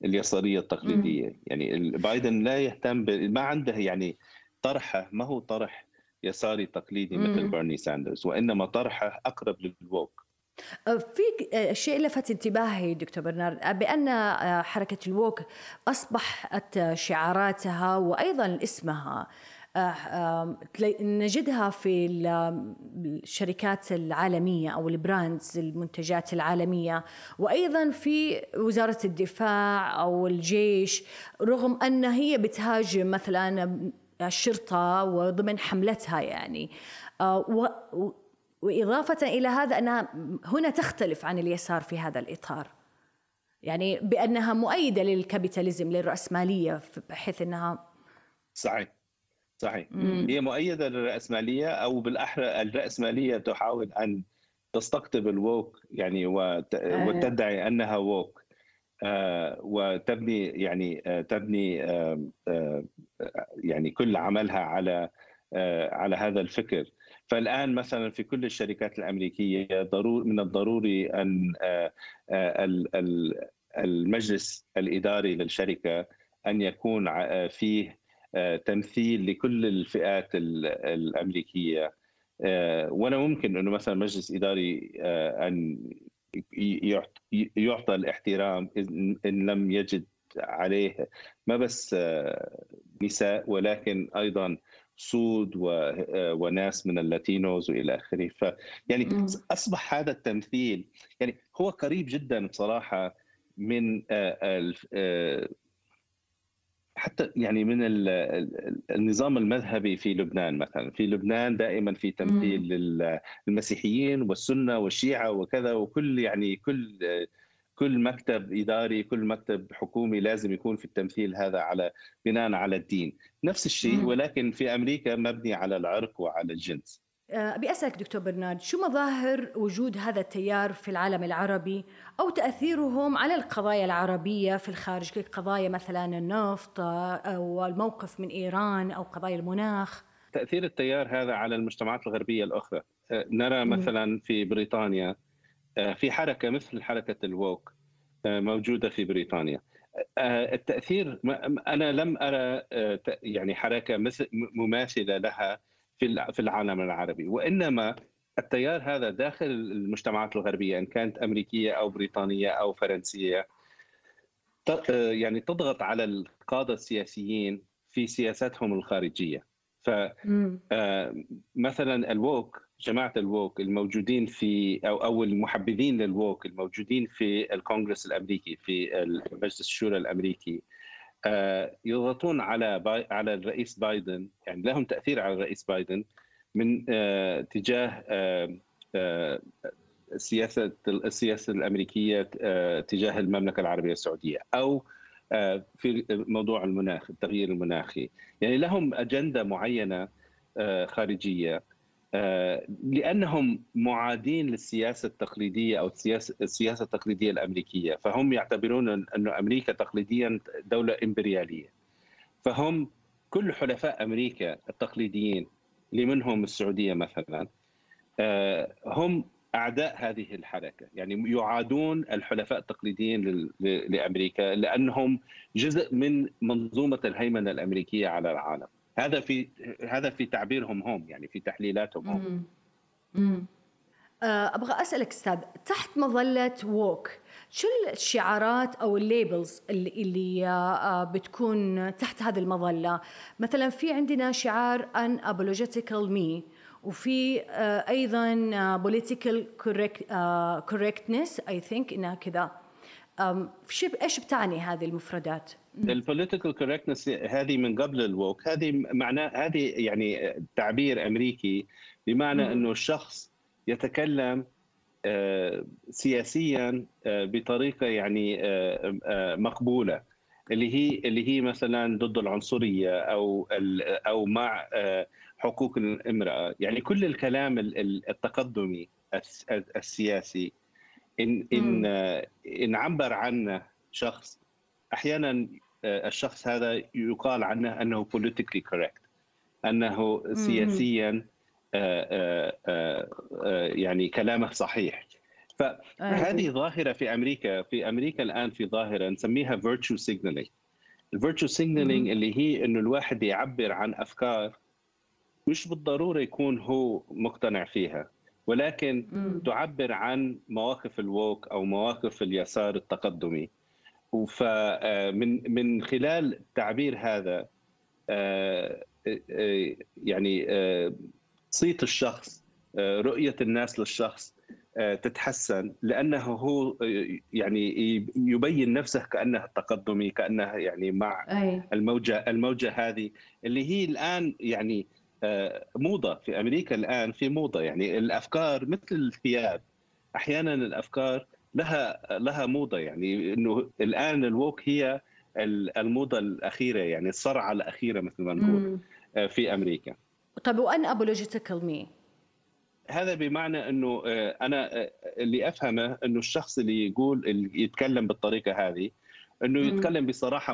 اليسارية التقليدية. م. يعني بايدن لا يهتم ب... ما عنده يعني طرحه ما هو طرح يساري تقليدي مثل بيرني ساندرز وإنما طرحه أقرب لل woke في شيء لفت انتباهي دكتور برنارد بأن حركة الووك أصبحت شعاراتها وأيضا اسمها نجدها في الشركات العالمية أو البراندز المنتجات العالمية وأيضا في وزارة الدفاع أو الجيش رغم أن هي بتهاجم مثلا الشرطة وضمن حملتها يعني. وإضافة إلى هذا أنها هنا تختلف عن اليسار في هذا الإطار يعني بأنها مؤيدة للكابيتاليزم للرأسمالية بحيث أنها صحيح صحيح مم. هي مؤيدة للرأسمالية أو بالأحرى الرأسمالية تحاول أن تستقطب الووك يعني وت... آه. وتدعي أنها ووك آه وتبني يعني آه تبني آه يعني كل عملها على آه على هذا الفكر فالآن مثلا في كل الشركات الأمريكية ضرور من الضروري أن آه، آه، المجلس الإداري للشركة أن يكون آه، فيه تمثيل لكل الفئات الأمريكية. ولا ممكن إنه مثلا مجلس إداري أن يعطى الاحترام إن لم يجد عليه ما بس نساء ولكن أيضا سود آه، وناس من اللاتينوز وإلى آخره. ف يعني أصبح هذا التمثيل يعني هو قريب جدا بصراحة من آه، آه، حتى يعني من النظام المذهبي في لبنان مثلا. في لبنان دائما في تمثيل للمسيحيين والسنة والشيعة وكذا وكل يعني كل كل مكتب إداري كل مكتب حكومي لازم يكون في التمثيل هذا على بناء على الدين. نفس الشيء ولكن في أمريكا مبني على العرق وعلى الجنس. آه، أبي أسألك دكتور برنارد شو مظاهر وجود هذا التيار في العالم العربي؟ أو تأثيرهم على القضايا العربية في الخارج؟ كقضايا مثلا النفط أو الموقف من إيران أو قضايا المناخ؟ تأثير التيار هذا على المجتمعات الغربية الأخرى. آه، نرى مثلا في بريطانيا آه، في حركة مثل حركة الووك آه، موجودة في بريطانيا. آه، التأثير أنا لم أرى يعني حركة مماثلة لها في في العالم العربي. وإنما التيار هذا داخل المجتمعات الغربية إن كانت أمريكية أو بريطانية أو فرنسية يعني تضغط على القادة السياسيين في سياساتهم الخارجية. ف مثلا الووك جماعة الووك الموجودين في أو أو المحبذين للووك الموجودين في الكونغرس الأمريكي في مجلس الشورى الأمريكي يضغطون على باي على الرئيس بايدن يعني لهم تأثير على الرئيس بايدن من تجاه السياسة السياسة الأمريكية تجاه المملكة العربية السعودية أو في موضوع المناخ التغيير المناخي. يعني لهم أجندة معينة خارجية. لأنهم معادين للسياسة التقليدية أو السياسة السياسة التقليدية الأمريكية. فهم يعتبرون أن أمريكا تقليديا دولة إمبريالية. فهم كل حلفاء أمريكا التقليديين اللي منهم السعودية مثلا هم أعداء هذه الحركة. يعني يعادون الحلفاء التقليديين لأمريكا لأنهم جزء من منظومة الهيمنة الأمريكية على العالم. هذا في هذا في تعبيرهم هم يعني في تحليلاتهم هم. مم. أبغى أسألك أستاذ تحت مظلة woke شو الشعارات أو ال labels اللي, اللي بتكون تحت هذه المظلة؟ مثلا في عندنا شعار unapologetically me وفي أيضا political correctness I think إنها كذا. إيش بتعني هذه المفردات؟ ال political correctness هذه من قبل ال woke. هذه معناه هذه يعني تعبير أمريكي بمعنى إنه الشخص يتكلم سياسيا بطريقة يعني مقبولة. اللي هي اللي هي مثلا ضد العنصرية أو أو مع حقوق الامرأة. يعني كل الكلام التقدمي السياسي ان ان ان عبر عنه شخص أحيانا الشخص هذا يقال عنه أنه politically correct أنه سياسيا يعني كلامه صحيح. فهذه ظاهرة في أمريكا. في أمريكا الآن في ظاهرة نسميها virtue signaling. الفيرتشو signaling اللي هي إنه الواحد يعبر عن أفكار مش بالضرورة يكون هو مقتنع فيها ولكن تعبر عن مواقف الووك أو مواقف اليسار التقدمي. فمن من خلال التعبير هذا يعني صيت الشخص رؤية الناس للشخص تتحسن لأنه هو يعني يبين نفسه كأنه تقدمي كأنه يعني مع الموجة الموجة هذه اللي هي الآن يعني موضة في أمريكا الآن في موضة. يعني الأفكار مثل الثياب أحيانا الأفكار لها لها موضة. يعني إنه الآن الووك هي الموضة الأخيرة يعني الصرعة الأخيرة مثل ما نقول في أمريكا. طيب وأن أبولوجيتيكال مي؟ هذا بمعنى إنه أنا اللي أفهمه إنه الشخص اللي يقول اللي يتكلم بالطريقة هذه إنه يتكلم بصراحة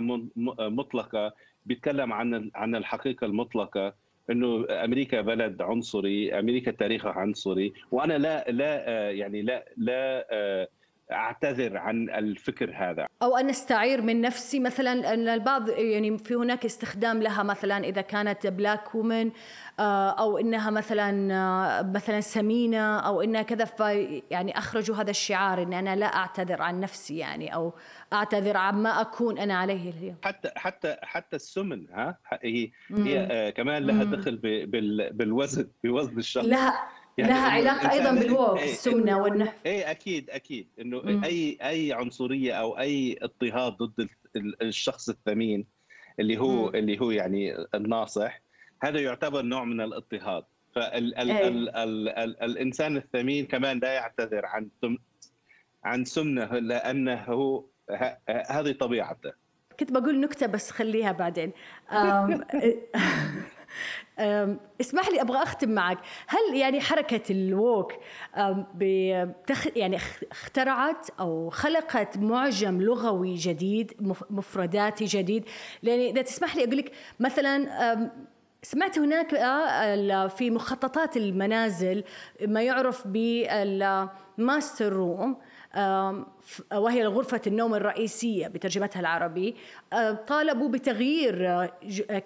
مطلقة بيتكلم عن عن الحقيقة المطلقة. إنه أمريكا بلد عنصري أمريكا تاريخها عنصري وأنا لا لا يعني لا لا أعتذر عن الفكر هذا. أو أن أستعير من نفسي مثلا أن البعض يعني في هناك استخدام لها مثلا إذا كانت بلاك وومن أو إنها مثلا مثلا سمينة أو إنها كذا يعني اخرجوا هذا الشعار إن أنا لا أعتذر عن نفسي يعني أو أعتذر عما أكون أنا عليه اليوم. حتى حتى حتى السمن ها؟ هي هي كمان لها دخل بالوزن بوزن الشخص. لها يعني لها علاقة أيضا بالووك إيه السمنة والنحف اي أكيد أكيد. إنه مم. اي أي عنصرية أو أي اضطهاد ضد الشخص الثمين اللي هو مم. اللي هو يعني الناصح هذا يعتبر نوع من الاضطهاد. فالانسان الثمين كمان لا يعتذر عن عن سمنة لأنه هذه طبيعته. كنت بقول نكتة بس خليها بعدين. (laughs) اسمح لي أبغى أختم معك. هل يعني حركة الووك بتخ يعني اخترعت أو خلقت معجم لغوي جديد مفرداتي جديد؟ لأن إذا تسمح لي أقول لك مثلا سمعت هناك في مخططات المنازل ما يعرف بال master room وهي غرفة النوم الرئيسية بترجمتها العربي طالبوا بتغيير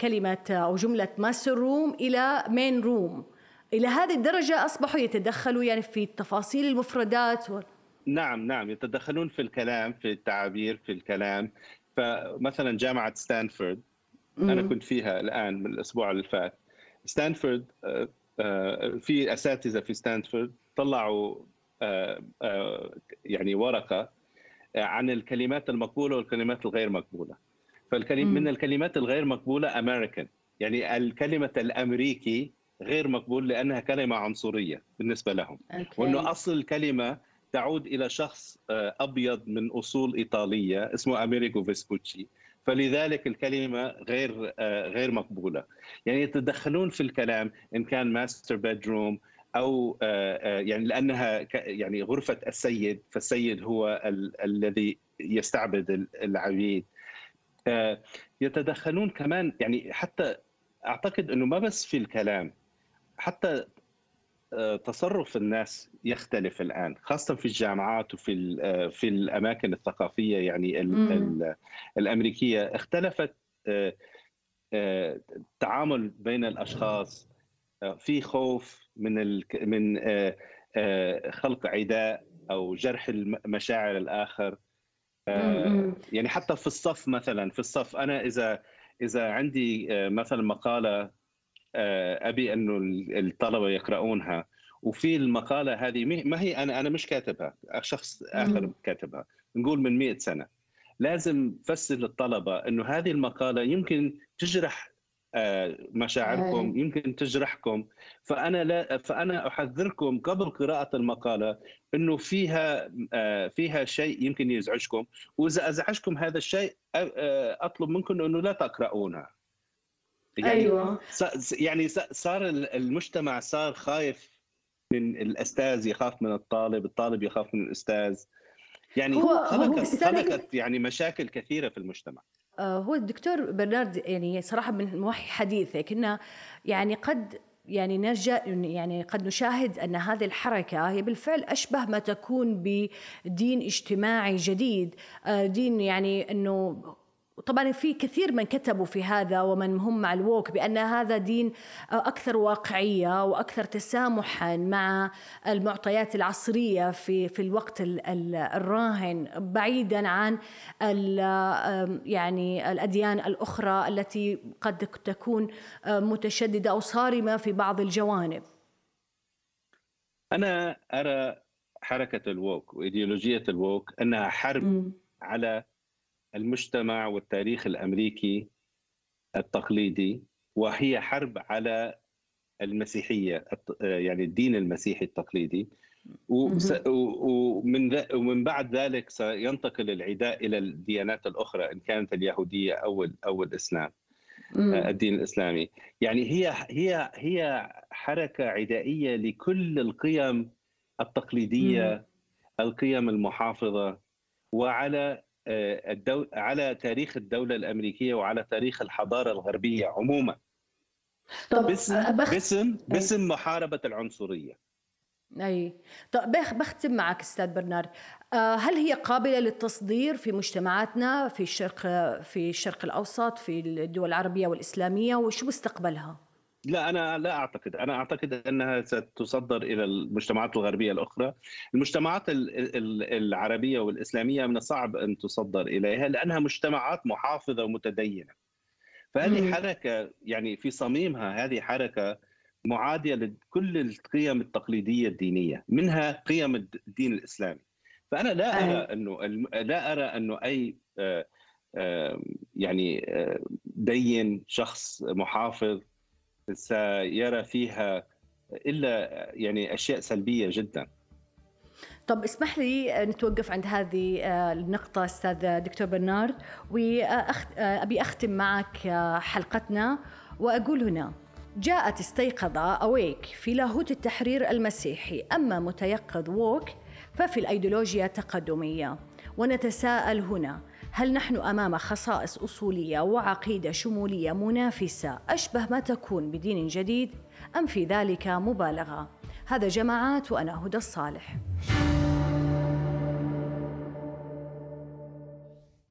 كلمة أو جملة master room إلى main room. إلى هذه الدرجة أصبحوا يتدخلوا يعني في تفاصيل المفردات و... نعم نعم يتدخلون في الكلام في التعابير في الكلام. فمثلا جامعة ستانفورد أنا كنت فيها الآن من الأسبوع اللي فات. ستانفورد في أساتذة في ستانفورد طلعوا يعني ورقة عن الكلمات المقبولة والكلمات الغير مقبولة. فالكلمة من الكلمات الغير مقبولة أمريكان. يعني الكلمة الأمريكي غير مقبول لأنها كلمة عنصرية بالنسبة لهم. Okay. وأنه أصل الكلمة تعود إلى شخص آه، أبيض من أصول إيطالية اسمه أميريكو فيسبوتشي فلذلك الكلمة غير آه، غير مقبولة. يعني يتدخلون في الكلام إن كان master bedroom أو يعني لأنها يعني غرفة السيد فالسيد هو ال الذي يستعبد العبيد. يتدخلون كمان يعني حتى أعتقد إنه ما بس في الكلام حتى آه، تصرف الناس يختلف الآن خاصة في الجامعات وفي آه، في الأماكن الثقافية يعني الأمريكية. اختلفت آه، التعامل بين الأشخاص في خوف من من خلق عداء أو جرح المشاعر الآخر. يعني حتى في الصف مثلا في الصف أنا إذا إذا عندي مثلا مقالة آه، أبي انه الطلبة يقرؤونها. وفي المقالة هذه ما هي أنا أنا مش كاتبها شخص آخر كاتبها. نقول من 100 سنة. لازم فسر للطلبة أنه هذه المقالة يمكن تجرح آه، مشاعركم يمكن تجرحكم. فأنا لا فأنا أحذركم قبل قراءة المقالة أنه فيها آه، فيها شيء يمكن يزعجكم. وإذا أزعجكم هذا الشيء أطلب منكم أنه لا تقرؤونها. يعني أيوه. يعني صار المجتمع صار خايف من الأستاذ يخاف من الطالب الطالب يخاف من الأستاذ. يعني هو خلقت, خلقت يعني مشاكل كثيرة في المجتمع. آه، هو الدكتور برنارد يعني صراحة من وحي حديثك انه يعني قد يعني نرجع يعني قد نشاهد أن هذه الحركة هي بالفعل أشبه ما تكون بدين اجتماعي جديد. آه، دين يعني إنه طبعا في كثير من كتبوا في هذا ومن هم مع الووك بأن هذا دين أكثر واقعية وأكثر تسامحا مع المعطيات العصرية في في الوقت الراهن بعيدا عن يعني الأديان الأخرى التي قد تكون متشددة أو صارمة في بعض الجوانب. أنا أرى حركة الووك وإيديولوجية الووك أنها حرب م. على المجتمع والتاريخ الأمريكي التقليدي وهي حرب على المسيحية يعني الدين المسيحي التقليدي. ومن ومن بعد ذلك سينتقل العداء إلى الديانات الأخرى إن كانت اليهودية أو أو الإسلام الدين الإسلامي. يعني هي هي هي حركة عدائية لكل القيم التقليدية القيم المحافظة وعلى آه، الدول على تاريخ الدولة الأمريكية وعلى تاريخ الحضارة الغربية عموما. طب باسم بخ... باسم باسم محاربة العنصرية. أي. طب بختم معك أستاذ برنارد. آه، هل هي قابلة للتصدير في مجتمعاتنا في الشرق في الشرق الأوسط في الدول العربية والإسلامية وشو مستقبلها؟ لا أنا لا أعتقد. أنا أعتقد أنها ستصدر إلى المجتمعات الغربية الأخرى. المجتمعات العربية والإسلامية من الصعب أن تصدر إليها لأنها مجتمعات محافظة ومتدينة. فهذه حركة يعني في صميمها هذه حركة معادية لكل القيم التقليدية الدينية منها قيم الدين الإسلامي. فأنا لا أرى أنه لا أرى أنه أي آه، آه، يعني آه، دين شخص محافظ سيرى فيها إلا يعني أشياء سلبية جدا. طب اسمح لي نتوقف عند هذه آه، النقطة أستاذ دكتور برنارد. وأبي أختم معك آه، حلقتنا وأقول هنا جاءت استيقظ أويك في لاهوت التحرير المسيحي أما متيقظ ووك ففي الأيديولوجيا التقدمية. ونتساءل هنا هل نحن أمام خصائص أصولية وعقيدة شمولية منافسة؟ أشبه ما تكون بدين جديد أم في ذلك مبالغة؟ هذا جماعات وأنا هدى الصالح.